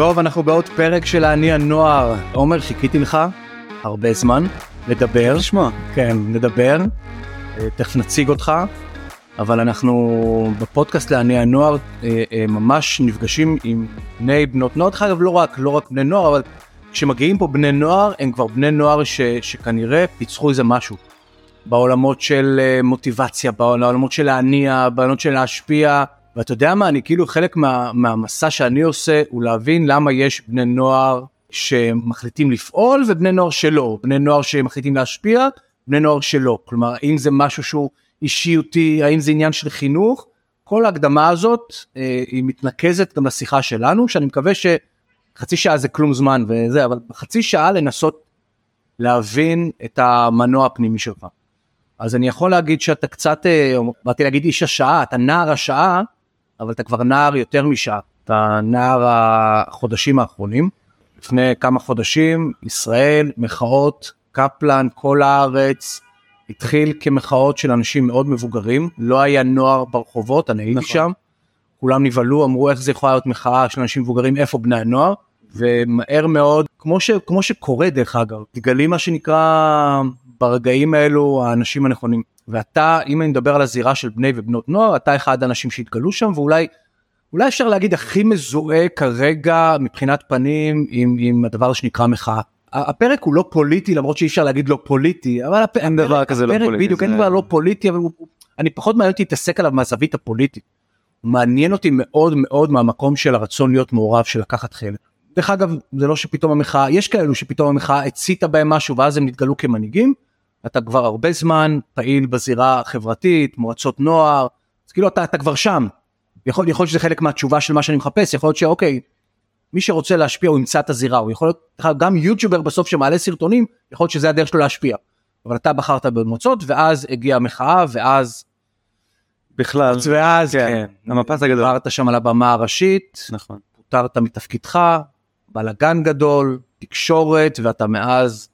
טוב, אנחנו בעוד פרק של אני הנוער. עומר, חיכיתי לך הרבה זמן לדבר. לשמוע. כן, נדבר. אה, תכף נציג אותך. אבל אנחנו בפודקאסט לעני הנוער אה, אה, ממש נפגשים עם בני בנות נוער, דרך אגב לא רק, לא רק בני נוער, אבל כשמגיעים פה בני נוער הם כבר בני נוער ש, שכנראה פיצחו איזה משהו. בעולמות של מוטיבציה, בעולמות של להניע, בעולמות של להשפיע. ואתה יודע מה, אני כאילו חלק מה, מהמסע שאני עושה הוא להבין למה יש בני נוער שמחליטים לפעול ובני נוער שלא, בני נוער שמחליטים להשפיע, בני נוער שלא. כלומר, האם זה משהו שהוא אישיותי, האם זה עניין של חינוך, כל ההקדמה הזאת אה, היא מתנקזת גם לשיחה שלנו, שאני מקווה שחצי שעה זה כלום זמן וזה, אבל בחצי שעה לנסות להבין את המנוע הפנימי שלך. אז אני יכול להגיד שאתה קצת, אה, באתי להגיד איש השעה, אתה נער השעה, אבל אתה כבר נער יותר משעה, אתה נער החודשים האחרונים. לפני כמה חודשים, ישראל, מחאות, קפלן, כל הארץ, התחיל כמחאות של אנשים מאוד מבוגרים, לא היה נוער ברחובות, אני הייתי נכון. שם, כולם נבהלו, אמרו איך זה יכולה להיות מחאה של אנשים מבוגרים, איפה בני הנוער, ומהר מאוד, כמו, ש, כמו שקורה דרך אגב, תגלים מה שנקרא ברגעים האלו האנשים הנכונים. ואתה, אם אני מדבר על הזירה של בני ובנות נוער, אתה אחד האנשים שהתגלו שם, ואולי אולי אפשר להגיד הכי מזוהה כרגע מבחינת פנים עם, עם הדבר שנקרא מחאה. הפרק הוא לא פוליטי למרות שאי אפשר להגיד לא פוליטי אבל הפ... אין דבר כזה לא פוליטי בדיוק אין דבר לא פוליטי אבל הוא... אני פחות מעניין אותי להתעסק עליו מהזווית הפוליטית. מעניין אותי מאוד מאוד מהמקום של הרצון להיות מעורב של לקחת חלק. דרך אגב זה לא שפתאום המחאה יש כאלו שפתאום המחאה הציתה בהם משהו ואז הם נתגלו כמנהיגים. אתה כבר הרבה זמן פעיל בזירה החברתית מועצות נוער אז כאילו אתה, אתה כבר שם. יכול, יכול להיות שזה חלק מהתשובה של מה שאני מחפש יכול להיות שאוקיי מי שרוצה להשפיע הוא ימצא את הזירה הוא יכול להיות גם יוטיובר בסוף שמעלה סרטונים יכול להיות שזה הדרך שלו להשפיע. אבל אתה בחרת במוצאות ואז הגיעה המחאה ואז. בכלל ואז כן, כן. המפץ הגדול. עברת שם על הבמה הראשית נכון פוטרת מתפקידך בלאגן גדול תקשורת ואתה מאז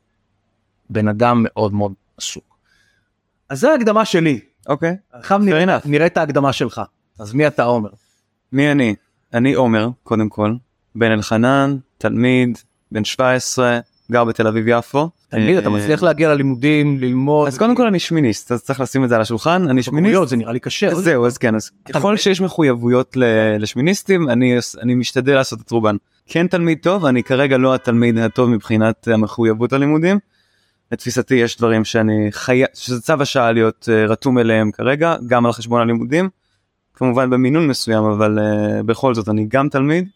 בן אדם מאוד מאוד עסוק. אז זה ההקדמה שלי. אוקיי. עכשיו נראה, נראה את ההקדמה שלך. אז מי אתה עומר? מי אני? אני עומר קודם כל בן אלחנן, תלמיד, בן 17, גר בתל אביב יפו. תלמיד, אתה אה, מצליח להגיע ללימודים, ללמוד. אז קודם כל אני שמיניסט, אז צריך לשים את זה על השולחן, אני שמיניסט. זה נראה לי קשה. זהו, אז כן, אז ככל שיש מחויבויות לשמיניסטים, אני משתדל לעשות את רובן. כן תלמיד טוב, אני כרגע לא התלמיד הטוב מבחינת המחויבות ללימודים. לתפיסתי יש דברים שאני חייב, שזה צו השעה להיות אה, רתום אליהם כרגע, גם על חשבון הלימודים. כמובן במינון מסוים, אבל uh, בכל זאת אני גם תלמיד.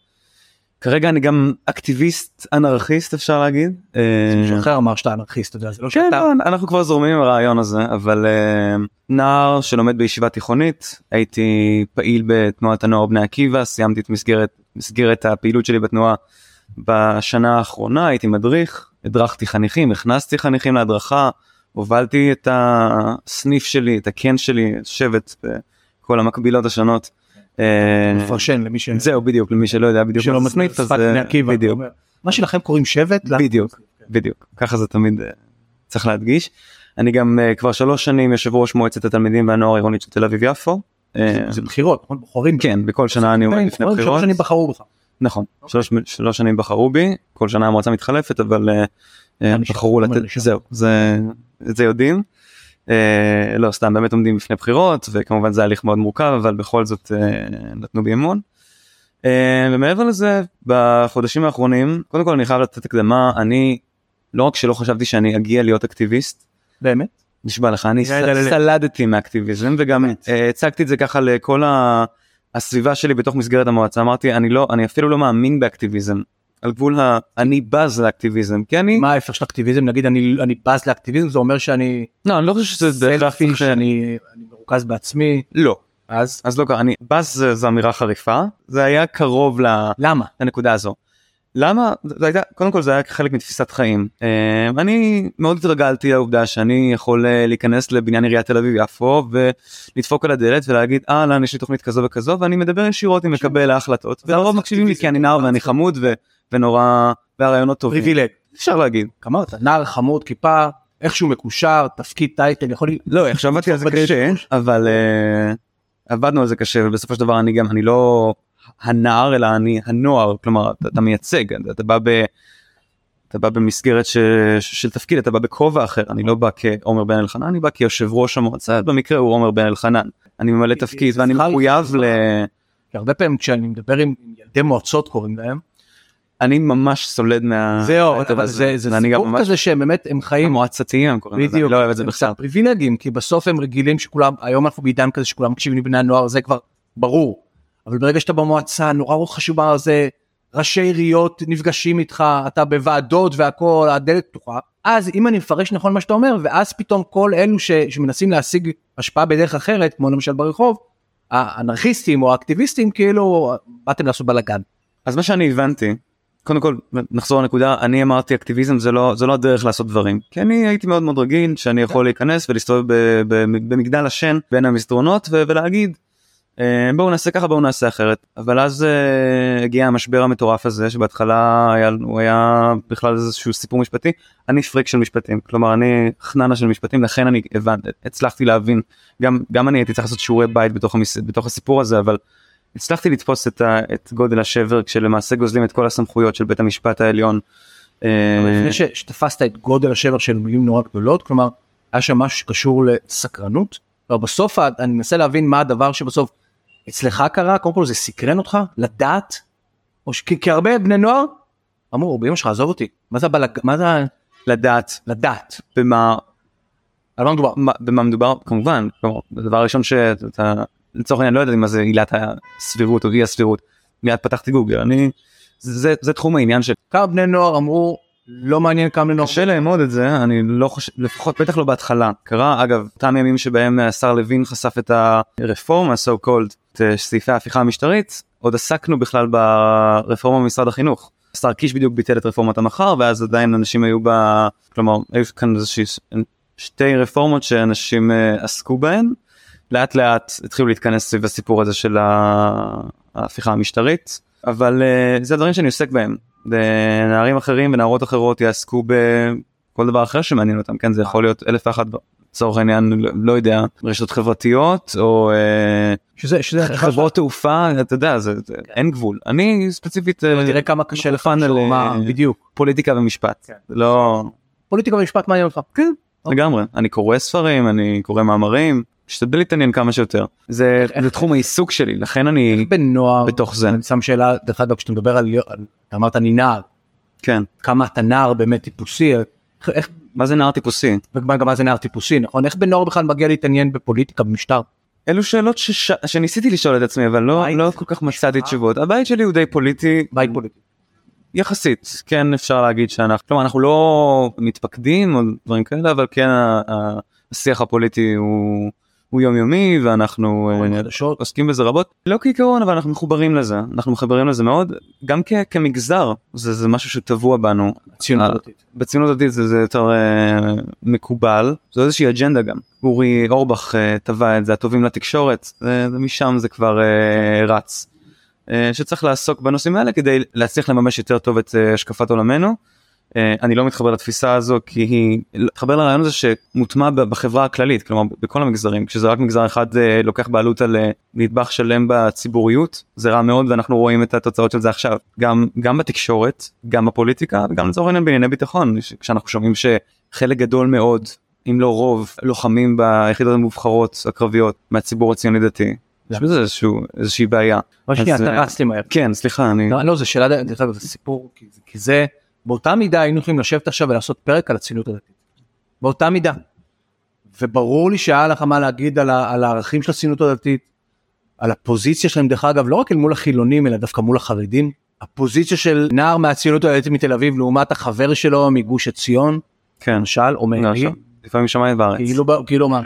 כרגע אני גם אקטיביסט אנרכיסט אפשר להגיד. מישהו אחר אמר שאתה אנרכיסט, אתה יודע, זה לא כן, שאתה... לא, אנחנו כבר זורמים עם הרעיון הזה, אבל נער שלומד בישיבה תיכונית, הייתי פעיל בתנועת הנוער בני עקיבא, סיימתי את מסגרת, מסגרת הפעילות שלי בתנועה בשנה האחרונה, הייתי מדריך, הדרכתי חניכים, הכנסתי חניכים להדרכה, הובלתי את הסניף שלי, את הקן שלי, שבט. כל המקבילות השונות. אה, מפרשן למי ש... זהו בדיוק למי שלא יודע בדיוק. שלא מסניף אז בדיוק. מה שלכם קוראים שבט? בדיוק בדיוק ככה זה תמיד אה, צריך להדגיש. אני גם אה, כבר שלוש שנים יושב ראש מועצת התלמידים והנוער העירונית של תל אביב יפו. זה בחירות נכון בוחרים כן בכל שנה אני עומד לפני בחירות. שלוש שנים בחרו בך. נכון אוקיי. שלוש שנים בחרו בי כל שנה המועצה מתחלפת אבל בחרו לתת זהו זה יודעים. אה, לא סתם באמת עומדים בפני בחירות וכמובן זה הליך מאוד מורכב אבל בכל זאת אה, נתנו בי אמון. אה, ומעבר לזה בחודשים האחרונים קודם כל אני חייב לתת הקדמה אני לא רק שלא חשבתי שאני אגיע להיות אקטיביסט. באמת? נשבע לך אני סלדתי מאקטיביזם וגם הצגתי את זה ככה לכל הסביבה שלי בתוך מסגרת המועצה אמרתי אני לא אני אפילו לא מאמין באקטיביזם. על גבול האני בז לאקטיביזם כי אני מה ההפך של אקטיביזם נגיד אני אני בז לאקטיביזם זה אומר שאני לא אני לא חושב שזה סלפי שאני מרוכז בעצמי. לא. אז? אז לא אני בז זו אמירה חריפה. זה היה קרוב ל... למה? לנקודה הזו. למה זה הייתה קודם כל זה היה חלק מתפיסת חיים אה, אני מאוד התרגלתי לעובדה שאני יכול אה, להיכנס לבניין עיריית תל אביב יפו ולדפוק על הדלת ולהגיד אהלן יש לי תוכנית כזו וכזו ואני מדבר ישירות עם מקבל ההחלטות והרוב מקשיבים לי כי אני נער ואני חמוד ונורא והרעיונות טובים. פריבילג. אפשר להגיד. אמרת נער חמוד כיפה איכשהו מקושר תפקיד טייטל יכול לא עכשיו עבדתי על זה קשה אבל uh, עבדנו על זה קשה ובסופו של דבר אני גם אני לא הנער אלא אני הנוער כלומר אתה, אתה מייצג אתה, אתה בא ב... אתה בא במסגרת ש... של תפקיד אתה בא בכובע אחר אני לא בא כעומר בן אלחנן אני בא כיושב ראש המועצה במקרה הוא עומר בן אלחנן אני ממלא תפקיד ואני מחויב ל... הרבה פעמים כשאני מדבר עם ילדי מועצות קוראים להם אני ממש סולד מה... זהו, אבל זה, זה סיפור ממש... כזה שהם באמת הם חיים מועצתיים הם קוראים לזה, אני לא אוהב את זה בכלל. פריבילגים כי בסוף הם רגילים שכולם היום אנחנו בעידן כזה שכולם מקשיבים לבני הנוער זה כבר ברור. אבל ברגע שאתה במועצה נורא חשוב מה זה ראשי עיריות נפגשים איתך אתה בוועדות והכל הדלת פתוחה אז אם אני מפרש נכון מה שאתה אומר ואז פתאום כל אלו ש, שמנסים להשיג השפעה בדרך אחרת כמו למשל ברחוב האנרכיסטים או האקטיביסטים כאילו באתם לעשות בלאגן. אז מה שאני הבנתי קודם כל נחזור לנקודה אני אמרתי אקטיביזם זה לא זה לא הדרך לעשות דברים כי אני הייתי מאוד מאוד רגיל שאני יכול להיכנס ולהסתובב במגדל השן בין המסדרונות ולהגיד בואו נעשה ככה בואו נעשה אחרת אבל אז uh, הגיע המשבר המטורף הזה שבהתחלה היה הוא היה בכלל איזשהו סיפור משפטי אני פריק של משפטים כלומר אני חננה של משפטים לכן אני הבנתי הצלחתי להבין גם גם אני הייתי צריך לעשות שיעורי בית בתוך, המס, בתוך הסיפור הזה אבל הצלחתי לתפוס את, ה, את גודל השבר כשלמעשה גוזלים את כל הסמכויות של בית המשפט העליון. אה, לפני שתפסת את גודל השבר של מילים נורא גדולות כלומר היה שם משהו שקשור לסקרנות. בסוף אני מנסה להבין מה הדבר שבסוף אצלך קרה קודם כל זה סקרן אותך לדעת? או ש... כי הרבה בני נוער אמרו באמא שלך עזוב אותי. מה זה הבלג... מה זה לדעת? לדעת. במה על מה מדובר? במה מדובר? כמובן כלומר, הדבר הראשון שאתה לצורך העניין לא יודע מה זה עילת הסבירות או אי הסבירות. מיד פתחתי גוגל. אני זה, זה, זה תחום העניין של כמה בני נוער אמרו לא מעניין כמה בני נוער. קשה לאמוד את זה אני לא חושב לפחות בטח לא בהתחלה. קרה אגב אותם ימים שבהם השר לוין חשף את הרפורמה so called סעיפי ההפיכה המשטרית עוד עסקנו בכלל ברפורמה במשרד החינוך. השר קיש בדיוק ביטל את רפורמת המחר ואז עדיין אנשים היו ב... כלומר היו כאן איזושהי שתי רפורמות שאנשים uh, עסקו בהן לאט לאט התחילו להתכנס סביב הסיפור הזה של ההפיכה המשטרית אבל uh, זה הדברים שאני עוסק בהם. נערים אחרים ונערות אחרות יעסקו בכל דבר אחר שמעניין אותם כן זה יכול להיות אלף ואחת לצורך העניין לא יודע רשתות חברתיות או אה, שזה שזה חברות תעופה אתה יודע זה אין גבול. אני ספציפית אה, תראה כמה קשה לך מה בדיוק. פוליטיקה ומשפט. כן. לא. פוליטיקה ומשפט מעניין אותך. כן לגמרי. אני קורא ספרים אני קורא מאמרים משתדל להתעניין כמה שיותר. זה תחום העיסוק שלי לכן אני בנוער בתוך זה. אני שם שאלה דרך אגב כשאתה מדבר על אמרת אני נער. כן. כמה אתה נער באמת טיפוסי איך מה זה נער טיפוסי? וגם מה זה נער טיפוסי נכון? איך בנוער בכלל מגיע להתעניין בפוליטיקה במשטר? אלו שאלות שש... שניסיתי לשאול את עצמי אבל לא לא כל כך מצאתי תשובות. הבית שלי הוא די פוליטי. בית פוליטי. יחסית כן אפשר להגיד שאנחנו כלומר אנחנו לא מתפקדים או דברים כאלה אבל כן השיח הפוליטי הוא הוא יומיומי ואנחנו אה, עוסקים בזה רבות. לא כעיקרון אבל אנחנו מחוברים לזה. אנחנו מחברים לזה מאוד. גם כמגזר זה, זה משהו שטבוע בנו. בציונות הדתית. זה, זה יותר uh, מקובל. זו איזושהי אג'נדה גם. אורי אורבך uh, טבע את זה הטובים לתקשורת זה משם זה כבר uh, רץ. uh, שצריך לעסוק בנושאים האלה כדי להצליח לממש יותר טוב את uh, השקפת עולמנו. אה, אני לא מתחבר לתפיסה הזו כי היא מתחבר לרעיון הזה שמוטמע בחברה הכללית כלומר בכל המגזרים כשזה רק מגזר אחד אה, לוקח בעלות על אה, נדבך שלם בציבוריות זה רע מאוד ואנחנו רואים את התוצאות של זה עכשיו גם גם בתקשורת גם בפוליטיקה וגם לצורך העניין בענייני ביטחון כשאנחנו שומעים שחלק גדול מאוד אם לא רוב לוחמים ביחידות המובחרות הקרביות מהציבור הציוני דתי יש בזה איזשהו איזושהי בעיה. שנייה אתה רץ לי מהר. כן סליחה אני לא זה שאלה זה סיפור כי זה באותה מידה היינו יכולים לשבת עכשיו ולעשות פרק על הציונות הדתית. באותה מידה. וברור לי שהיה לך מה להגיד על, על הערכים של הציונות הדתית, על הפוזיציה שלהם דרך אגב לא רק אל מול החילונים אלא דווקא מול החרדים. הפוזיציה של נער מהציונות הדתית מתל אביב לעומת החבר שלו מגוש עציון, כן, למשל, או מארי. לפעמים שמיים וארץ. כאילו, כאילו מה,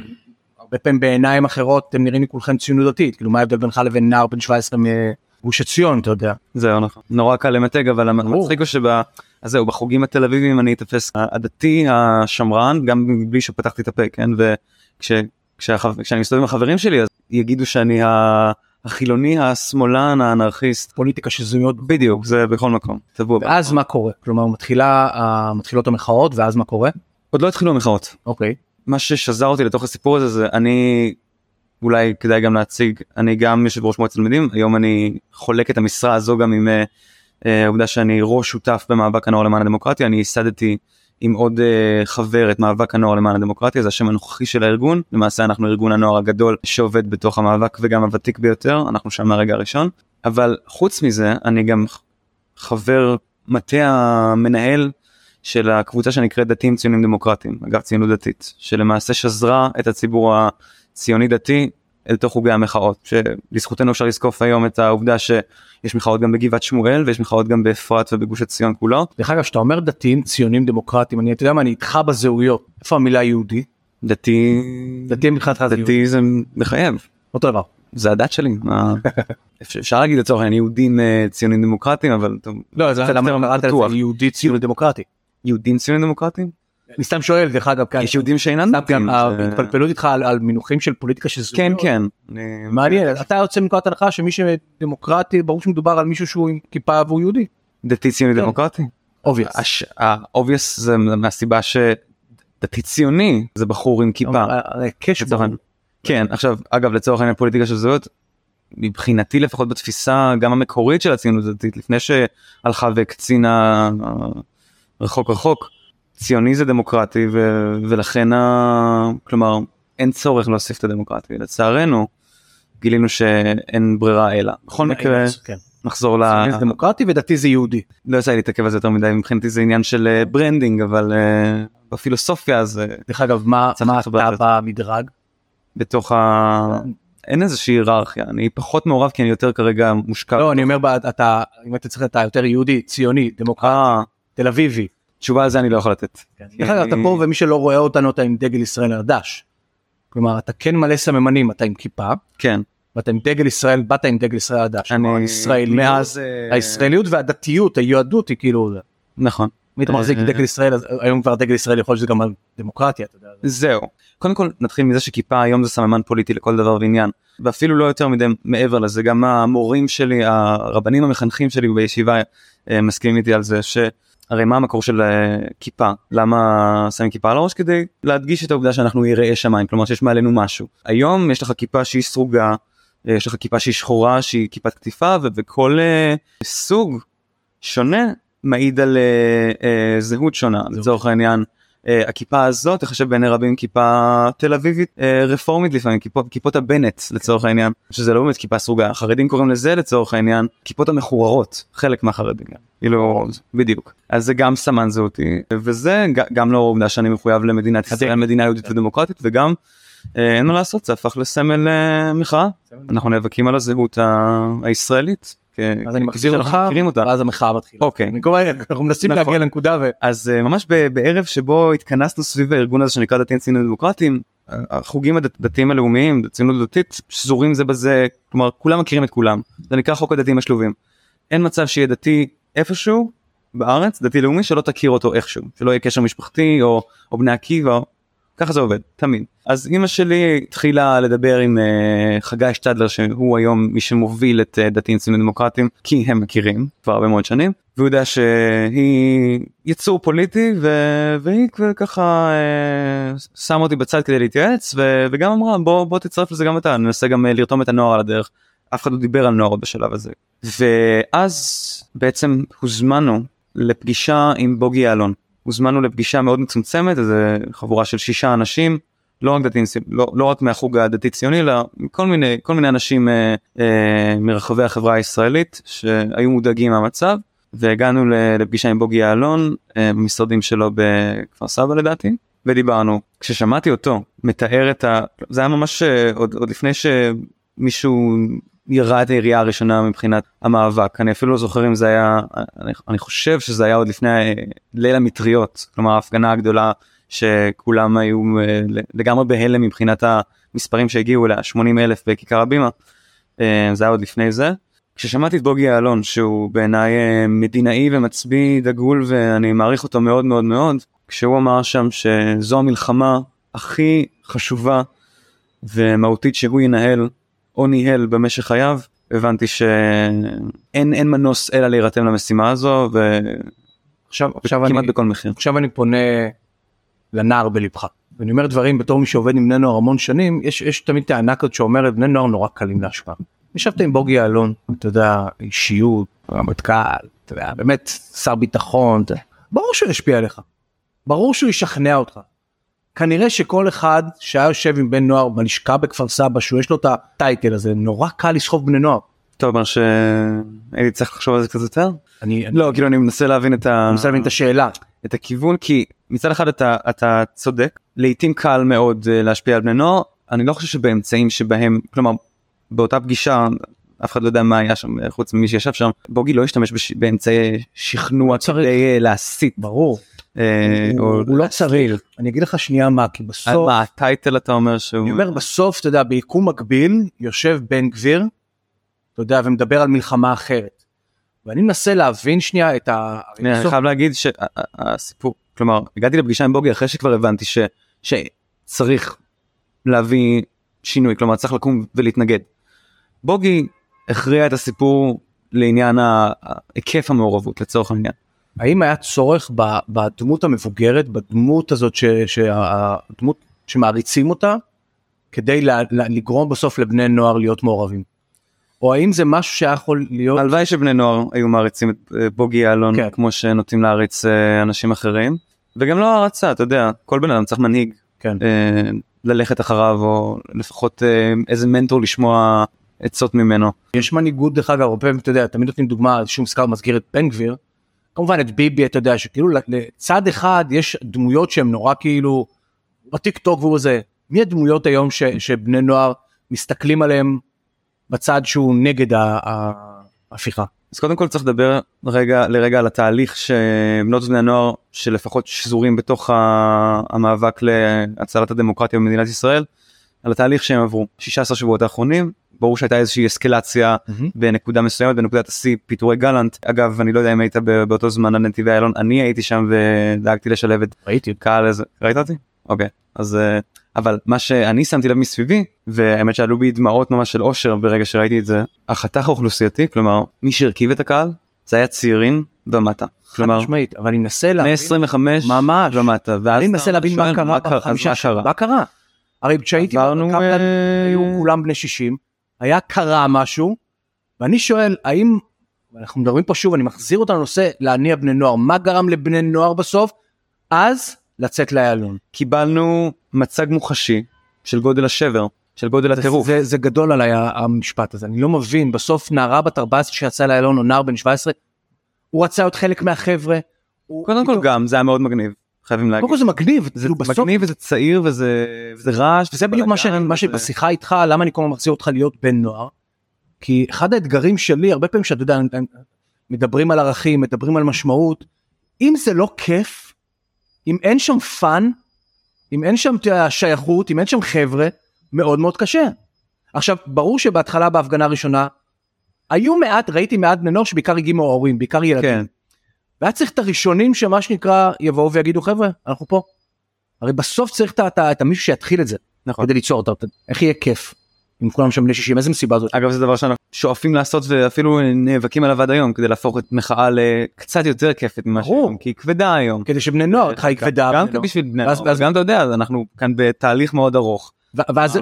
הרבה פעמים בעיניים אחרות אתם נראים לי כולכם ציונות דתית, כאילו מה ההבדל בינך לבין נער בן 17 מגוש עציון, אתה יודע. זהו נכון. נורא קל למתג אבל המצחיק הוא שב... אז זהו בחוגים התל אביבים אני אתפס הדתי השמרן גם בלי שפתחתי את הפה כן? וכשאני מסתובב עם החברים שלי אז יגידו שאני החילוני השמאלן האנרכיסט. פוליטיקה שזויות. בדיוק זה בכל מקום. טבוע. ואז מה קורה? כלומר מתחילה מתחילות המחאות ואז מה קורה? עוד לא התחילו המחאות. אוקיי. מה ששזר אותי לתוך הסיפור הזה זה אני אולי כדאי גם להציג אני גם יושב ראש מועצת תלמידים היום אני חולק את המשרה הזו גם עם אה, אה, העובדה שאני ראש שותף במאבק הנוער למען הדמוקרטיה אני ייסדתי עם עוד uh, חבר את מאבק הנוער למען הדמוקרטיה זה השם הנוכחי של הארגון. למעשה אנחנו ארגון הנוער הגדול שעובד בתוך המאבק וגם הוותיק ביותר אנחנו שם מהרגע הראשון. אבל חוץ מזה אני גם חבר מטה המנהל של הקבוצה שנקראת דתיים ציונים דמוקרטיים אגב ציונות דתית שלמעשה שזרה את הציבור הציוני דתי אל תוך חוגי המחאות שלזכותנו אפשר לזקוף היום את העובדה שיש מחאות גם בגבעת שמואל ויש מחאות גם באפרת ובגוש עציון כולו. דרך אגב שאתה אומר דתיים ציונים דמוקרטיים אני אתה יודע מה אני איתך בזהויות. איפה המילה יהודי? דתי דתי מבחינתך זה דתי זה מחייב. אותו דבר. זה הדת שלי. אפשר- להגיד לצורך העניין יהודים אה, ציונים דמוקרטיים אבל לא זה למה קראת. לזה יהודי ציוני דמוקרטי. יהודים ציונים דמוקרטיים אני סתם שואל דרך אגב כאן יש יהודים שאינם דתיים. ההתפלפלות איתך על- מינוחים של פוליטיקה של כן זהויות. כן. אני- מעניין אתה יוצא מנקודת הנחה שמי שדמוקרטי ברור שמדובר על מישהו שהוא עם כיפה והוא יהודי. דתי ציוני כן. דמוקרטי. obvious. הש- ה-obvious זה מהסיבה שדתי ציוני זה בחור עם כיפה. כן עכשיו אגב לצורך העניין פוליטיקה של זהויות. מבחינתי לפחות בתפיסה גם המקורית של הציונות הדתית לפני שהלכה והקצינה אה, רחוק רחוק ציוני זה דמוקרטי ו- ולכן ה- כלומר אין צורך להוסיף את הדמוקרטי לצערנו גילינו שאין ברירה אלא בכל מקרה כן. נחזור ל... זה דמוקרטי ודתי זה יהודי. לא יצא לי להתעכב על זה יותר מדי מבחינתי זה עניין של אה, branding אבל אה, בפילוסופיה זה דרך אגב מה אתה. במדרג? בתוך ה... אין איזושהי היררכיה אני פחות מעורב כי אני יותר כרגע מושקע. לא אני אומר אתה אם אתה צריך אתה יותר יהודי ציוני דמוקרטי אה, תל אביבי. תשובה על זה אני לא יכול לתת. דרך אגב אתה פה ומי שלא רואה אותנו אתה עם דגל ישראל על הדש. כלומר אתה כן מלא סממנים אתה עם כיפה כן. ואתה עם דגל ישראל באת עם דגל ישראל על הדש. אני הישראליות- מאז אה, הישראליות והדתיות היהדות היא כאילו זה. נכון אם אתה מחזיק אה, דגל ישראל אז היום כבר דגל ישראל יכול להיות שזה גם על דמוקרטיה. אתה יודע. זהו קודם כל נתחיל מזה שכיפה היום זה סממן פוליטי לכל דבר ועניין ואפילו לא יותר מדי מעבר לזה גם המורים שלי הרבנים המחנכים שלי בישיבה אה, מסכימים איתי על זה שהרי מה המקור של אה, כיפה? למה שמים כיפה על הראש? כדי להדגיש את העובדה שאנחנו יראי שמיים כלומר שיש מעלינו משהו. היום יש לך כיפה שהיא סרוגה אה, יש לך כיפה שהיא שחורה שהיא כיפת קטיפה ו- וכל אה, סוג שונה מעיד על אה, אה, זהות שונה לצורך העניין. אה, הכיפה הזאת תחשב בעיני רבים כיפה תל אביבית אה, רפורמית לפעמים כיפות, כיפות הבנט לצורך העניין. שזה לא באמת כיפה סרוגה החרדים קוראים לזה לצורך העניין כיפות המחוררות חלק מהחרדים גם. כאילו בדיוק. אז זה גם סמן זהותי וזה גם לא העובדה שאני מחויב למדינת ישראל מדינה יהודית ודמוקרטית וגם אה, אין מה לעשות זה הפך לסמל אה, מחאה. אנחנו נאבקים על הזהות הישראלית. כ- אז אני מחזיר אותך. ואז המחאה מתחילה. אוקיי. אנחנו מנסים נכון. להגיע לנקודה ו... אז uh, ממש ב- בערב שבו התכנסנו סביב הארגון הזה שנקרא דתיים ציונים דמוקרטיים החוגים הדתיים הלאומיים ציונות דתית שזורים זה בזה כלומר כולם מכירים את כולם זה נקרא חוק הדתיים השלובים. אין מצב שיהיה דתי איפשהו בארץ דתי לאומי שלא תכיר אותו איכשהו שלא יהיה קשר משפחתי או, או בני עקיבא ככה זה עובד תמיד. אז אימא שלי התחילה לדבר עם uh, חגי שטדלר שהוא היום מי שמוביל את uh, דתיים ציונים דמוקרטיים כי הם מכירים כבר הרבה מאוד שנים והוא יודע שהיא יצור פוליטי ו... והיא ככה אה, שמה אותי בצד כדי להתייעץ ו... וגם אמרה בוא בוא תצטרף לזה גם אתה ננסה גם אה, לרתום את הנוער על הדרך. אף אחד לא דיבר על נוער בשלב הזה. ואז בעצם הוזמנו לפגישה עם בוגי יעלון הוזמנו לפגישה מאוד מצומצמת איזה חבורה של שישה אנשים לא רק דתיים לא, לא רק מהחוג הדתי ציוני אלא כל מיני כל מיני אנשים אה, אה, מרחבי החברה הישראלית שהיו מודאגים מהמצב והגענו לפגישה עם בוגי יעלון אה, במשרדים שלו בכפר סבא לדעתי ודיברנו. כששמעתי אותו מתאר את ה... זה היה ממש אה, עוד, עוד לפני שמישהו ירה את הירייה הראשונה מבחינת המאבק אני אפילו לא זוכר אם זה היה אני, אני חושב שזה היה עוד לפני אה, ליל המטריות כלומר ההפגנה הגדולה שכולם היו אה, לגמרי בהלם מבחינת המספרים שהגיעו אליה 80 אלף בכיכר הבימה אה, זה היה עוד לפני זה. כששמעתי את בוגי יעלון שהוא בעיניי מדינאי ומצביא דגול ואני מעריך אותו מאוד מאוד מאוד כשהוא אמר שם שזו המלחמה הכי חשובה ומהותית שהוא ינהל או ניהל במשך חייו הבנתי שאין אין מנוס אלא להירתם למשימה הזו עכשיו עכשיו אני בכל מחיר. עכשיו אני פונה לנער בלבך. ואני אומר דברים בתור מי שעובד עם בני נוער המון שנים, יש, יש תמיד טענה כזאת שאומרת בני נוער נורא קלים להשפעה. ישבת עם בוגי יעלון, אתה יודע, אישיות, רמטכ"ל, אתה יודע, באמת שר ביטחון, אתה... ברור שהוא ישפיע עליך. ברור שהוא ישכנע אותך. כנראה שכל אחד שהיה יושב עם בן נוער בלשכה בכפר סבא, שהוא יש לו את הטייטל הזה, נורא קל לסחוב בני נוער. טוב, מה שהייתי צריך לחשוב על זה קצת יותר. אני, לא, כאילו אני מנסה להבין את ה... מנסה להבין את השאלה. את הכיוון כי מצד אחד אתה אתה צודק לעיתים קל מאוד אה, להשפיע על בני נוער אני לא חושב שבאמצעים שבהם כלומר באותה פגישה אף אחד לא יודע מה היה שם חוץ ממי שישב שם בוגי לא השתמש בש... באמצעי שכנוע כדי אה, להסית ברור. אה, הוא, או... הוא לא צריך. אני אגיד לך שנייה מה, כי בסוף, מה הטייטל אתה אומר שהוא אני אומר בסוף, אתה יודע, ביקום מקביל, יושב בן גביר, אתה יודע, ומדבר על מלחמה אחרת. ואני מנסה להבין שנייה את ה... אני בסוף- חייב להגיד שהסיפור כלומר הגעתי לפגישה עם בוגי אחרי שכבר הבנתי ש... שצריך להביא שינוי כלומר צריך לקום ולהתנגד. בוגי הכריע את הסיפור לעניין היקף המעורבות לצורך העניין. האם היה צורך בדמות המבוגרת, בדמות הזאת, ש- שהדמות שמעריצים אותה, כדי לה- לה- לגרום בסוף לבני נוער להיות מעורבים? או האם זה משהו שהיה יכול להיות... הלוואי שבני נוער היו מעריצים את אה, בוגי יעלון כן. כמו שנוטים להעריץ אה, אנשים אחרים וגם לא הערצה אתה יודע כל בן אדם צריך מנהיג כן. אה, ללכת אחריו או לפחות איזה מנטור לשמוע עצות ממנו. יש מנהיגות דרך אגב הרבה פעמים אתה יודע תמיד נותנים דוגמה שום מזכר מזכיר את בן גביר. כמובן את ביבי אתה יודע שכאילו לצד אחד יש דמויות שהן נורא כאילו בטיק טוק והוא זה מי הדמויות היום ש, שבני נוער מסתכלים עליהם בצד שהוא נגד ההפיכה. אז קודם כל צריך לדבר רגע לרגע על התהליך שבנות ובני הנוער שלפחות שזורים בתוך המאבק להצלת הדמוקרטיה במדינת ישראל על התהליך שהם עברו 16 שבועות האחרונים ברור שהייתה איזושהי אסקלציה בנקודה מסוימת בנקודת השיא פיטורי גלנט. אגב אני לא יודע אם היית באותו זמן על נתיבי איילון אני הייתי שם ודאגתי לשלב את ראיתי. קהל איזה ראית אותי? אוקיי אז אה, אבל מה שאני שמתי לב מסביבי והאמת שעלו בי דמעות ממש של אושר ברגע שראיתי את זה החתך האוכלוסייתי כלומר מי שהרכיב את הקהל זה היה צעירים ומטה. כלומר משמעית אבל אני מנסה להבין 125 ממש. ומטה ואז אני מנסה להבין מה קרה מה קרה? מה קרה. הרי כשהייתי עברנו, אה, היו כולם בני 60 היה קרה משהו ואני שואל האם אנחנו מדברים פה שוב אני מחזיר אותנו לנושא להניע בני נוער מה גרם לבני נוער בסוף אז לצאת לאיילון. קיבלנו מצג מוחשי של גודל השבר של גודל הטירוף זה, זה גדול עליי המשפט הזה אני לא מבין בסוף נערה בת 14 שיצאה לאיילון או נער בן 17 הוא רצה להיות חלק מהחבר'ה. הוא- קודם כל גם זה היה מאוד מגניב חייבים להגיד קודם כל זה מגניב זה כאילו בסוף מגניב וזה צעיר וזה וזה רעש וזה בדיוק מה, ש... מה שבשיחה איתך למה אני כל הזמן מחזיר אותך להיות בן נוער. כי אחד האתגרים שלי הרבה פעמים שאתה יודע מדברים על ערכים מדברים על משמעות אם זה לא כיף אם אין שם fun אם אין שם שייכות אם אין שם חבר'ה מאוד מאוד קשה. עכשיו ברור שבהתחלה בהפגנה הראשונה היו מעט ראיתי מעט בני נוער שבעיקר הגיעו מההורים בעיקר ילדים. כן והיה צריך את הראשונים שמה שנקרא יבואו ויגידו חבר'ה אנחנו פה. הרי בסוף צריך את, את, המישהו שיתחיל את זה נכון כדי ליצור אותה איך יהיה כיף. אם כולם שם בני 60 איזה מסיבה זאת. אגב זה דבר שאנחנו שואפים לעשות ואפילו נאבקים עליו עד היום כדי להפוך את מחאה לקצת יותר כיפת ממה. שהיום כי היא כבדה היום. כדי שבני נוער היא כבדה. גם. בשביל בני נוער ואז- גם אתה יודע אנחנו כאן בתהליך מאוד ארוך. ואז אה,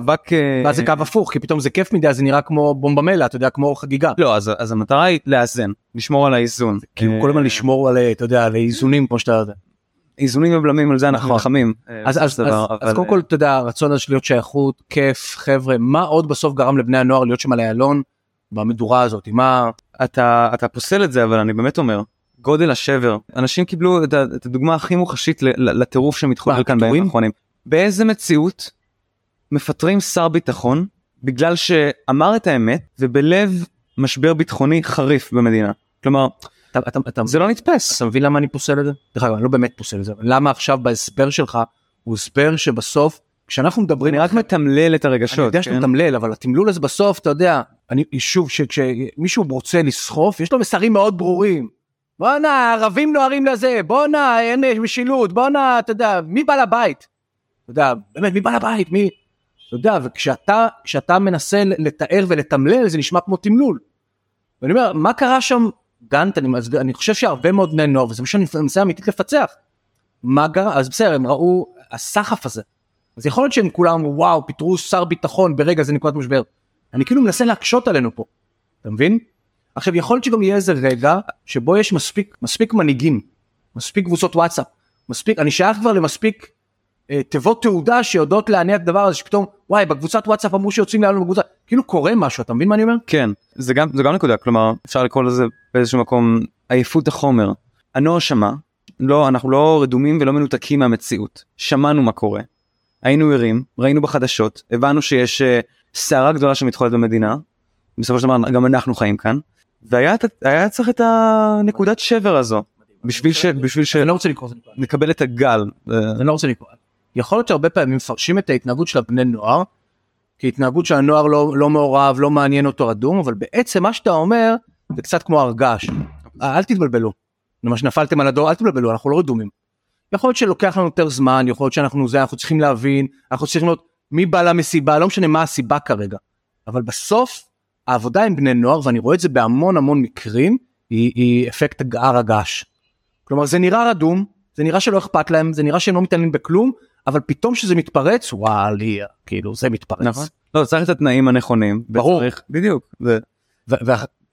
ואז זה קו הפוך כי פתאום זה כיף מדי אז זה נראה כמו בומבמלה אתה יודע כמו חגיגה. לא אז אז המטרה היא לאזן לשמור על האיזון. כאילו אה, כל הזמן לשמור על אתה יודע על איזונים כמו שאתה יודע. איזונים ובלמים על זה אנחנו נכון. נלחמים. אה, אז קודם כל אתה יודע הרצון הזה של להיות שייכות כיף חבר'ה מה עוד בסוף גרם לבני הנוער להיות שם על איילון במדורה הזאת מה אתה אתה פוסל את זה אבל אני באמת אומר גודל השבר אנשים קיבלו את, הדוגמה הכי מוחשית לטירוף שמתחולל כאן בימים? האחרונים. באיזה מציאות מפטרים שר ביטחון בגלל שאמר את האמת ובלב משבר ביטחוני חריף במדינה. כלומר אתה, אתה, אתה, זה לא נתפס. אתה מבין למה אני פוסל את זה? דרך אגב אני לא באמת פוסל את זה למה עכשיו בהסבר שלך הוא הסבר שבסוף כשאנחנו מדברים אני רק מתמלל את הרגשות. אני יודע כן? שאתה מתמלל אבל התמלול הזה בסוף אתה יודע אני שוב שכשמישהו רוצה לסחוף יש לו מסרים מאוד ברורים. בואנה ערבים נוהרים לזה בואנה אין משילות בואנה אתה יודע מי בעל הבית. אתה יודע באמת מי בעל הבית מי. אתה יודע וכשאתה כשאתה מנסה לתאר ולתמלל זה נשמע כמו תמלול. ואני אומר מה קרה שם גנט אני, אני חושב שהרבה מאוד בני נוער וזה מה שאני מנסה אמיתית לפצח. מה קרה אז בסדר הם ראו הסחף הזה אז יכול להיות שהם כולם אמרו, וואו פיטרו שר ביטחון ברגע זה נקודת משבר. אני כאילו מנסה להקשות עלינו פה, אתה מבין? עכשיו יכול להיות שגם יהיה איזה רגע שבו יש מספיק מספיק מנהיגים, מספיק קבוצות וואטסאפ, מספיק, אני שייך כבר למספיק תיבות תעודה שיודעות להניע את הדבר הזה שפתאום וואי בקבוצת וואטסאפ אמרו שיוצאים לנו בקבוצה כאילו קורה משהו אתה מבין מה אני אומר? כן זה גם זה גם נקודה כלומר אפשר לקרוא לזה באיזשהו מקום עייפות החומר. הנוער שמע לא אנחנו לא רדומים ולא מנותקים מהמציאות שמענו מה קורה. היינו ערים ראינו בחדשות הבנו שיש אה, סערה גדולה שמתחולת במדינה. בסופו של דבר גם אנחנו חיים כאן. והיה היה צריך את הנקודת שבר הזו בשביל ש... בשביל ש... אני לא רוצה לקרוא לזה נקבל את הגל. אני לא רוצה לקרוא. יכול להיות שהרבה פעמים מפרשים את ההתנהגות של הבני נוער כהתנהגות שהנוער לא, לא מעורב, לא מעניין אותו רדום, אבל בעצם מה שאתה אומר זה קצת כמו הר געש. אל תתבלבלו. למה שנפלתם על הדור, אל תתבלבלו, אנחנו לא רדומים. יכול להיות שלוקח לנו יותר זמן, יכול להיות שאנחנו זה, אנחנו צריכים להבין, אנחנו צריכים לראות מי בא למסיבה, לא משנה מה הסיבה כרגע. אבל בסוף העבודה עם בני נוער, ואני רואה את זה בהמון המון מקרים, היא, היא אפקט הר הגעש. כלומר זה נראה רדום, זה נראה שלא אכפת להם, זה נראה שהם לא מתעניינים בכלום, אבל פתאום שזה מתפרץ וואלי כאילו זה מתפרץ. נכון. לא צריך את התנאים הנכונים. ברור. וצריך, בדיוק. ו...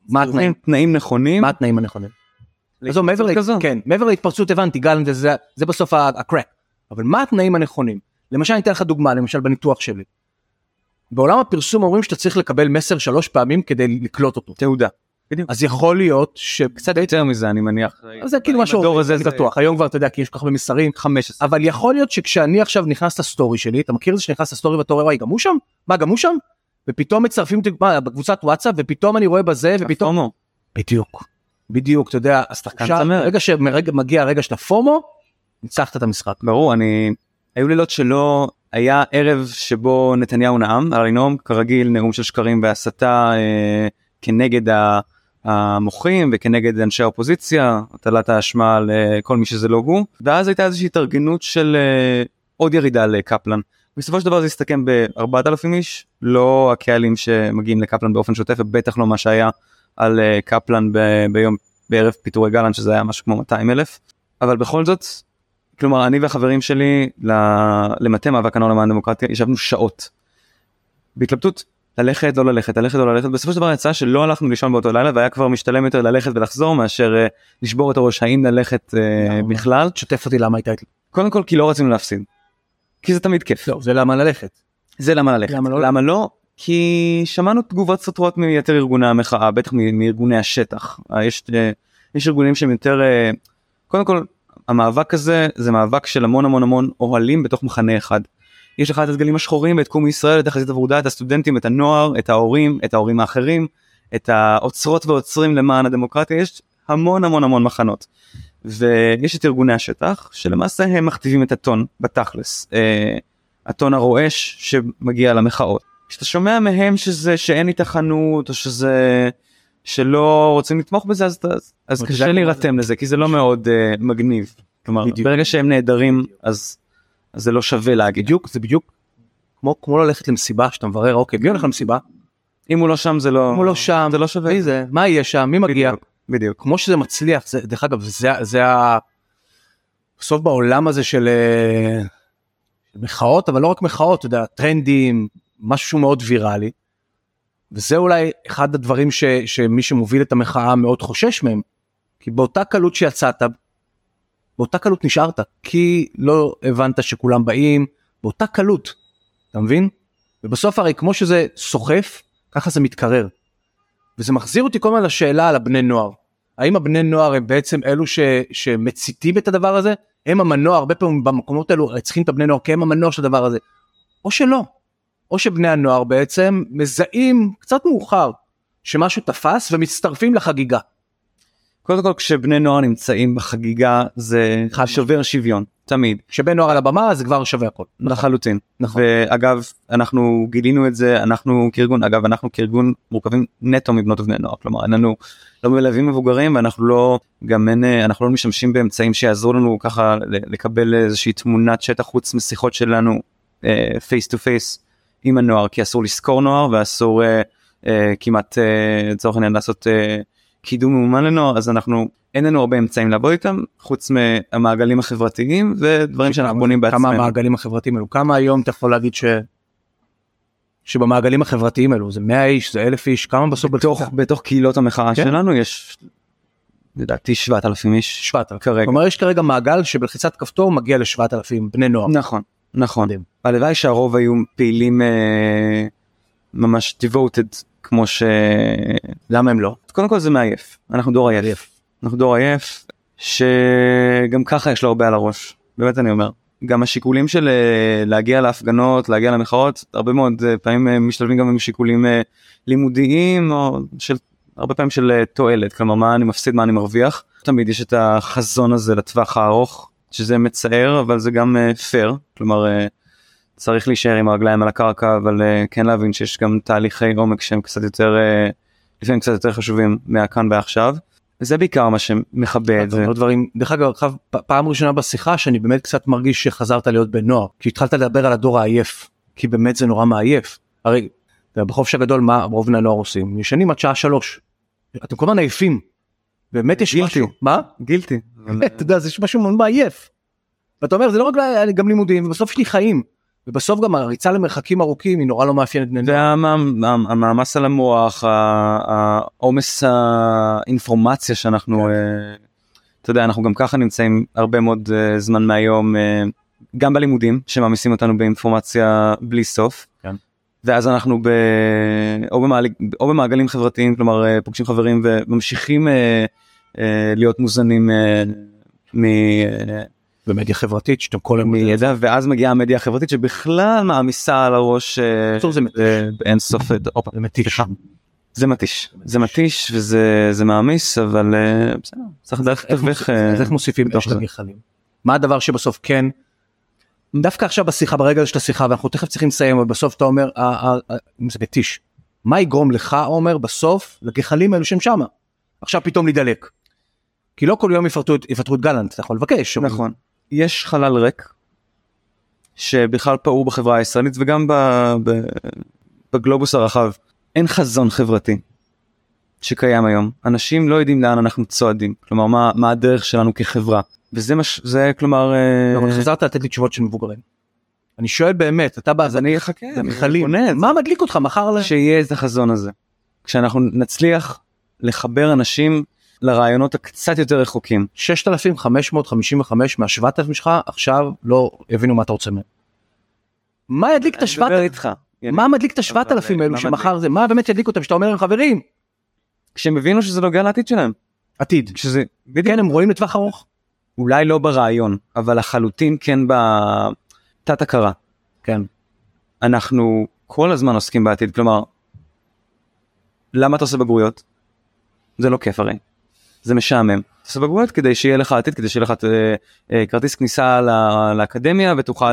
מה התנאים? תנאים נכונים. מה התנאים הנכונים? עזוב מעבר כן מעבר להתפרצות הבנתי גל זה, זה, זה בסוף הקראק אבל מה התנאים הנכונים למשל אני אתן לך דוגמה למשל בניתוח שלי. בעולם הפרסום אומרים שאתה צריך לקבל מסר שלוש פעמים כדי לקלוט אותו. תעודה. בדיוק. אז יכול להיות שקצת יותר מזה אני מניח. זה כאילו משהו אני בטוח. היום כבר אתה יודע כי יש כל כך הרבה מסרים 15 אבל יכול להיות שכשאני עכשיו נכנס לסטורי שלי אתה מכיר את זה שנכנס לסטורי ואתה רואה וואי גם הוא שם? מה גם הוא שם? ופתאום מצרפים אותי בקבוצת וואטסאפ ופתאום אני רואה בזה ופתאום בדיוק. בדיוק אתה יודע רגע שמגיע הרגע של הפומו ניצחת את המשחק. ברור אני היו לילות שלא היה ערב שבו נתניהו נאם על לנאום כרגיל נאום של שקרים והסתה אה, כנגד המוחים וכנגד אנשי האופוזיציה הטלת האשמה על אה, כל מי שזה לא הוא ואז הייתה איזושהי התארגנות של אה, עוד ירידה לקפלן. בסופו של דבר זה הסתכם ב-4,000 איש לא הקהלים שמגיעים לקפלן באופן שוטף ובטח לא מה שהיה על אה, קפלן ב- ביום בערב פיטורי גלנט שזה היה משהו כמו 200 אלף אבל בכל זאת כלומר אני והחברים שלי למטה מאבק הנוער למען דמוקרטיה ישבנו שעות. בהתלבטות ללכת לא ללכת ללכת לא ללכת בסופו של דבר יצא שלא הלכנו לישון באותו לילה והיה כבר משתלם יותר ללכת ולחזור מאשר uh, לשבור את הראש האם ללכת uh, בכלל. תשתף אותי למה הייתה קודם כל כי לא רצינו להפסיד. כי זה תמיד כיף. לא, זה למה ללכת. זה למה ללכת. למה לא? למה לא? כי שמענו תגובות סותרות מיתר ארגוני המחאה בטח מארגוני השטח אה, יש יש ארגונים שהם יותר קודם כל המאבק הזה זה מאבק של המון המון המון אוהלים בתוך מחנה אחד. יש לך את הדגלים השחורים את קום ישראל את החזית עבודה את הסטודנטים את הנוער את ההורים את ההורים האחרים את האוצרות ועוצרים למען הדמוקרטיה יש המון המון המון מחנות. ויש את ארגוני השטח שלמעשה הם מכתיבים את הטון בתכלס אה, הטון הרועש שמגיע למחאות. כשאתה שומע מהם שזה שאין התחנות או שזה שלא רוצים לתמוך בזה אז, אז, אז קשה להירתם לזה כי זה לא מאוד uh, מגניב. כלומר בדיוק. ברגע שהם נהדרים אז אז זה לא שווה להגיד. בדיוק זה בדיוק כמו כמו ללכת למסיבה שאתה מברר אוקיי מי הולך למסיבה. אם הוא לא שם זה לא אם הוא לא שם זה לא שווה מי זה מה יהיה שם מי מגיע בדיוק, בדיוק. כמו שזה מצליח זה דרך אגב זה זה ה... בסוף בעולם הזה של אה, מחאות אבל לא רק מחאות אתה יודע טרנדים משהו מאוד ויראלי. וזה אולי אחד הדברים ש, שמי שמוביל את המחאה מאוד חושש מהם. כי באותה קלות שיצאת באותה קלות נשארת כי לא הבנת שכולם באים באותה קלות אתה מבין? ובסוף הרי כמו שזה סוחף ככה זה מתקרר. וזה מחזיר אותי כל הזמן לשאלה על הבני נוער. האם הבני נוער הם בעצם אלו ש, שמציתים את הדבר הזה? הם המנוע הרבה פעמים במקומות האלו צריכים את הבני נוער כי הם המנוע של הדבר הזה. או שלא. או שבני הנוער בעצם מזהים קצת מאוחר שמשהו תפס ומצטרפים לחגיגה. קודם כל כשבני נוער נמצאים בחגיגה זה שובר שוויון תמיד. כשבן נוער על הבמה זה כבר שווה הכל. לחלוטין. נכון. ואגב אנחנו גילינו את זה אנחנו כארגון אגב אנחנו כארגון מורכבים נטו מבנות ובני נוער כלומר אין לנו לא מלווים מבוגרים ואנחנו לא גם אין אנחנו לא משתמשים באמצעים שיעזרו לנו ככה לקבל איזושהי תמונת שטח חוץ משיחות שלנו face to face עם הנוער כי אסור לזכור נוער ואסור אה, אה, כמעט לצורך העניין לעשות. קידום ממומן לנוער אז אנחנו אין לנו הרבה אמצעים לעבוד איתם חוץ מהמעגלים החברתיים ודברים שאנחנו בונים בעצמנו. כמה המעגלים החברתיים האלו כמה היום אתה יכול להגיד ש... שבמעגלים החברתיים האלו זה 100 איש זה 1,000 איש כמה בסוף בתוך בתוך קהילות המחאה כן? שלנו יש לדעתי 7,000 איש 7,000 כרגע. כלומר יש כרגע מעגל שבלחיצת כפתור מגיע ל-7,000 בני נוער. נכון נכון. הלוואי שהרוב היו פעילים אה, ממש devoted כמו ש... למה הם לא? קודם כל זה מעייף אנחנו דור עייף. אנחנו דור עייף שגם ככה יש לו הרבה על הראש באמת אני אומר. גם השיקולים של אה, להגיע להפגנות להגיע למחאות הרבה מאוד אה, פעמים אה, משתלבים גם עם שיקולים לימודיים או של הרבה פעמים של תועלת כלומר מה אני מפסיד מה אני מרוויח תמיד יש את החזון הזה לטווח הארוך שזה מצער אבל זה גם פייר כלומר צריך להישאר עם הרגליים על הקרקע אבל כן להבין שיש גם תהליכי עומק שהם קצת יותר לפעמים קצת יותר חשובים מהכאן ועכשיו. זה בעיקר מה שמכבד. דברים, דרך אגב, פעם ראשונה בשיחה שאני באמת קצת מרגיש שחזרת להיות בן נוער, כי התחלת לדבר על הדור העייף, כי באמת זה נורא מעייף. הרי בחופש הגדול מה רוב בני הנוער עושים? ישנים עד שעה שלוש. אתם כל הזמן עייפים. באמת יש משהו. מה? גילטי. אתה יודע, זה משהו מאוד מעייף. ואתה אומר זה לא רק גם לימודים, בסוף יש לי חיים. ובסוף גם הריצה למרחקים ארוכים היא נורא לא מאפיינת בני נוער. והמאמץ על המוח, העומס האינפורמציה שאנחנו, כן. אה, אתה יודע, אנחנו גם ככה נמצאים הרבה מאוד אה, זמן מהיום, אה, גם בלימודים שמעמיסים אותנו באינפורמציה בלי סוף. כן. ואז אנחנו ב... או, במעל... או במעגלים חברתיים, כלומר פוגשים חברים וממשיכים להיות מוזנים מ... במדיה חברתית שאתם כל היום מידע ואז מגיעה המדיה החברתית שבכלל מעמיסה על הראש אה, אין סוף זה מתיש. זה מתיש. זה מתיש וזה זה מעמיס אבל אה, בסדר. צריך לדעת אה, איך מוסיפים את הגחלים מה הדבר שבסוף כן? דווקא עכשיו בשיחה ברגע של השיחה ואנחנו תכף צריכים לסיים אבל בסוף אתה אומר זה מתיש. מה יגרום לך עומר בסוף לגחלים האלו שהם שמה? עכשיו פתאום להידלק. כי לא כל יום יפטרו את גלנט אתה יכול לבקש נכון יש חלל ריק שבכלל פעור בחברה הישראלית וגם ב, ב, בגלובוס הרחב. אין חזון חברתי שקיים היום. אנשים לא יודעים לאן אנחנו צועדים. כלומר מה, מה הדרך שלנו כחברה. וזה מש זה כלומר לא, אה... חזרת לתת לי תשובות של מבוגרים. אני שואל באמת אתה בא אז אני אחכה מה מדליק אותך מחר שיהיה את החזון הזה. כשאנחנו נצליח לחבר אנשים לרעיונות הקצת יותר רחוקים. 6,555 מה-7,000 שלך עכשיו לא הבינו מה אתה רוצה מהם. מה ידליק את ה-7,000? מה מדליק את ה-7,000 האלו שמחר זה מה באמת ידליק אותם שאתה אומר להם חברים. כשהם הבינו שזה נוגע לעתיד שלהם. עתיד. שזה כן הם רואים לטווח ארוך. אולי לא ברעיון אבל לחלוטין כן בתת הכרה. כן. אנחנו כל הזמן עוסקים בעתיד כלומר. למה אתה עושה בגרויות? זה לא כיף הרי. זה משעמם. תעשה בגרויות כדי שיהיה לך עתיד כדי שיהיה לך אה, אה, כרטיס כניסה לאקדמיה ותוכל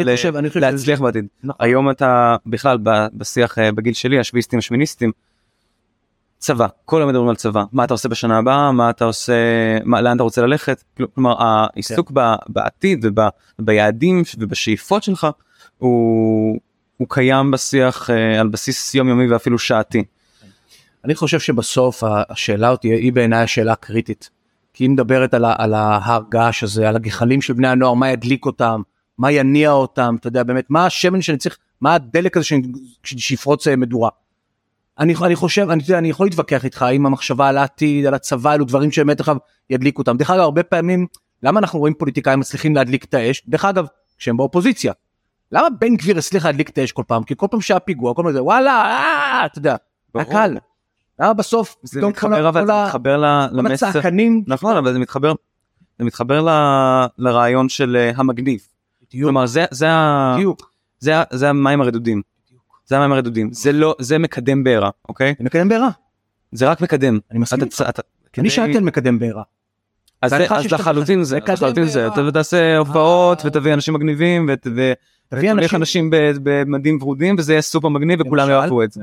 להצליח בעתיד. נכון. היום אתה בכלל בשיח אה, בגיל שלי השוויסטים השמיניסטים. צבא כל היום מדברים על צבא מה אתה עושה בשנה הבאה מה אתה עושה מה, לאן אתה רוצה ללכת כלומר העיסוק כן. בעתיד וביעדים ובשאיפות שלך הוא, הוא קיים בשיח על בסיס יומיומי ואפילו שעתי. אני חושב שבסוף השאלה אותי היא בעיניי השאלה הקריטית. כי היא מדברת על, על ההר געש הזה, על הגחלים של בני הנוער, מה ידליק אותם, מה יניע אותם, אתה יודע באמת, מה השמן שאני צריך, מה הדלק הזה שיפרוץ אה, מדורה. אני, אני חושב, אני, אני יכול להתווכח איתך עם המחשבה על העתיד, על הצבא, אלו דברים שבאמת עכשיו ידליקו אותם. דרך אגב, הרבה פעמים, למה אנחנו רואים פוליטיקאים מצליחים להדליק את האש? דרך אגב, כשהם באופוזיציה. למה בן גביר הצליח להדליק את האש כל פעם? כי כל פעם שהיה פיגוע, כל פעם זה וואלה, אה, אתה יודע, היה קל. למה בסוף זה מתחבר אבל זה מתחבר למסר. הצעקנים נכון אבל זה מתחבר זה מתחבר לרעיון של אה, המגניב. כלומר זה זה זה זה המים הרדודים. זה המים הרדודים. זה לא זה מקדם בעירה אוקיי? זה מקדם בעירה. זה רק מקדם. אני מסכים אני שאלתי על מקדם בעירה. אז לחלוטין זה לחלוטין זה. אתה תעשה הופעות אה. ותביא אנשים מגניבים ותביא אנשים במדים ורודים וזה יהיה סופר מגניב וכולם יאהבו את זה.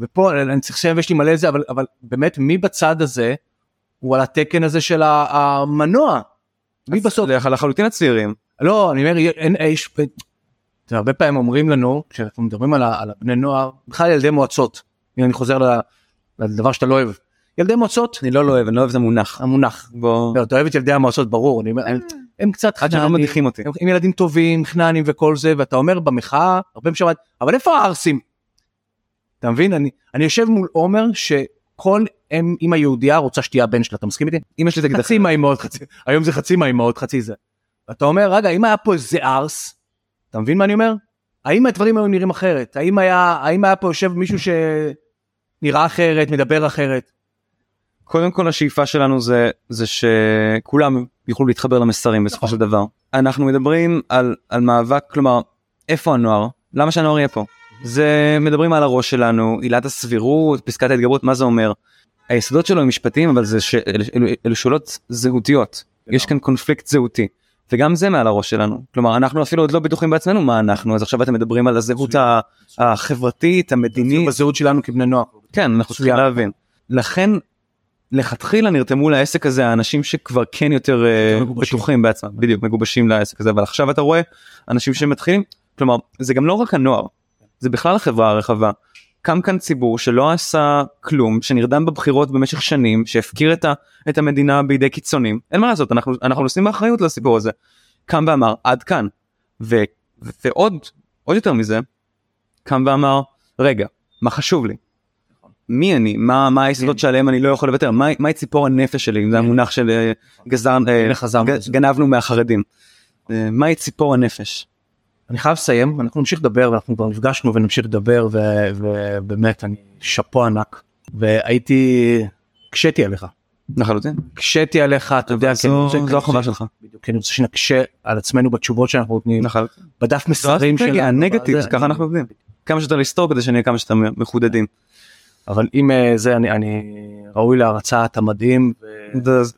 ופה אני צריך לסיים ויש לי מלא זה אבל אבל באמת מי בצד הזה הוא על התקן הזה של המנוע. מי בסוף? לחלוטין הצעירים. לא אני אומר אין איש. הרבה פעמים אומרים לנו כשאנחנו מדברים על, על הבני נוער בכלל ילדי מועצות. הנה אני חוזר לדבר שאתה לא אוהב. ילדי מועצות, אני לא לא אוהב, אני לא אוהב את המונח. המונח. בוא, לא, אתה אוהב את ילדי המועצות ברור, אני הם- הם קצת עד שלא מדיחים אותי. הם הם ילדים טובים, חננים וכל זה, ואתה אומר במחאה, הרבה פעמים שמעת, אבל איפה הערסים? אתה מבין? אני, אני יושב מול עומר שכל אם, אמא יהודייה רוצה שתהיה הבן שלה, אתה מסכים איתי? אמא שלי תגיד חצי מהאימהות, חצי, היום זה חצי מהאימהות, חצי זה. ואתה אומר, רגע, אם היה פה איזה ארס, אתה מבין מה אני אומר? האם הדברים היו נראים אחרת? האם היה, האם היה פה יושב מישהו שנראה אחרת, מדבר אחרת? קודם כל השאיפה שלנו זה זה שכולם יוכלו להתחבר למסרים בסופו של דבר. אנחנו מדברים על על מאבק כלומר איפה הנוער למה שהנוער יהיה פה. זה מדברים על הראש שלנו עילת הסבירות פסקת ההתגברות מה זה אומר. היסודות שלו הם משפטיים אבל זה ש... אלו- אלו שאלות זהותיות יש כאן קונפליקט זהותי. וגם זה מעל הראש שלנו כלומר אנחנו אפילו עוד לא בטוחים בעצמנו מה אנחנו אז עכשיו אתם מדברים על הזהות ה- החברתית המדינית בזהות שלנו כבני נוער. כן אנחנו צריכים. להבין. לכן לכתחילה נרתמו לעסק הזה האנשים שכבר כן יותר אה. בטוחים בעצמם בדיוק מגובשים לעסק הזה אבל עכשיו אתה רואה אנשים שמתחילים כלומר זה גם לא רק הנוער זה בכלל החברה הרחבה. קם כאן ציבור שלא עשה כלום שנרדם בבחירות במשך שנים שהפקיר את, ה, את המדינה בידי קיצונים אין מה לעשות אנחנו אנחנו נושאים באחריות לסיפור הזה. קם ואמר עד כאן ו, ו, ועוד עוד יותר מזה קם ואמר רגע מה חשוב לי מי אני מה מה היסודות שעליהם אני לא יכול לוותר מה מהי ציפור הנפש שלי אם זה המונח של אה, גזר אה. גנבנו מהחרדים. אה, מהי ציפור הנפש. אני חייב לסיים, אנחנו נמשיך לדבר, ואנחנו כבר נפגשנו ונמשיך לדבר, ו- ובאמת, אני שאפו ענק. והייתי, הקשיתי עליך. לחלוטין. הקשיתי עליך, אתה יודע, זו רוצה- זו החובה שלך. בדיוק, כי אני רוצה שנקשה על עצמנו בתשובות שאנחנו נותנים, לחלוטין. בדף מסרים שלנו. הנגטיב ככה אנחנו עובדים. כמה שיותר לסתור כדי שנהיה כמה שיותר מחודדים. אבל אם אה, זה, אני, אני ראוי להערצה, אתה מדהים,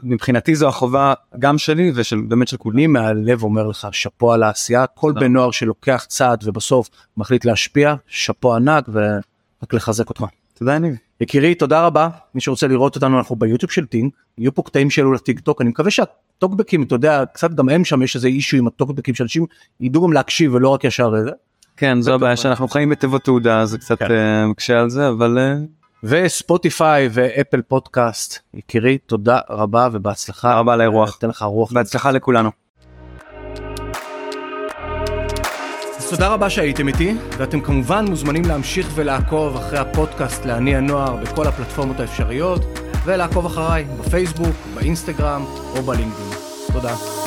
מבחינתי זו החובה גם שלי ושל באמת של כולם. ואני מהלב אומר לך, שאפו על העשייה, כל. בן נוער שלוקח צעד ובסוף מחליט להשפיע, שאפו ענק, ורק לחזק אותך. תודה יניב. יקירי תודה רבה מי שרוצה לראות אותנו אנחנו ביוטיוב של טינק יהיו פה קטעים שלו לטיק טוק אני מקווה שהטוקבקים אתה יודע קצת גם הם שם יש איזה אישו עם הטוקבקים שאנשים ידעו גם להקשיב ולא רק ישר זה כן זו הבעיה שאנחנו חיים בתיבות תעודה זה קצת כן. אה, מקשה על זה אבל אה, וספוטיפיי ואפל פודקאסט יקירי תודה רבה ובהצלחה תודה רבה על האירוח. תן לך רוח בהצלחה לכולנו. אז תודה רבה שהייתם איתי ואתם כמובן מוזמנים להמשיך ולעקוב אחרי הפודקאסט לעני הנוער בכל הפלטפורמות האפשריות ולעקוב אחריי בפייסבוק באינסטגרם או בלינקדאין תודה.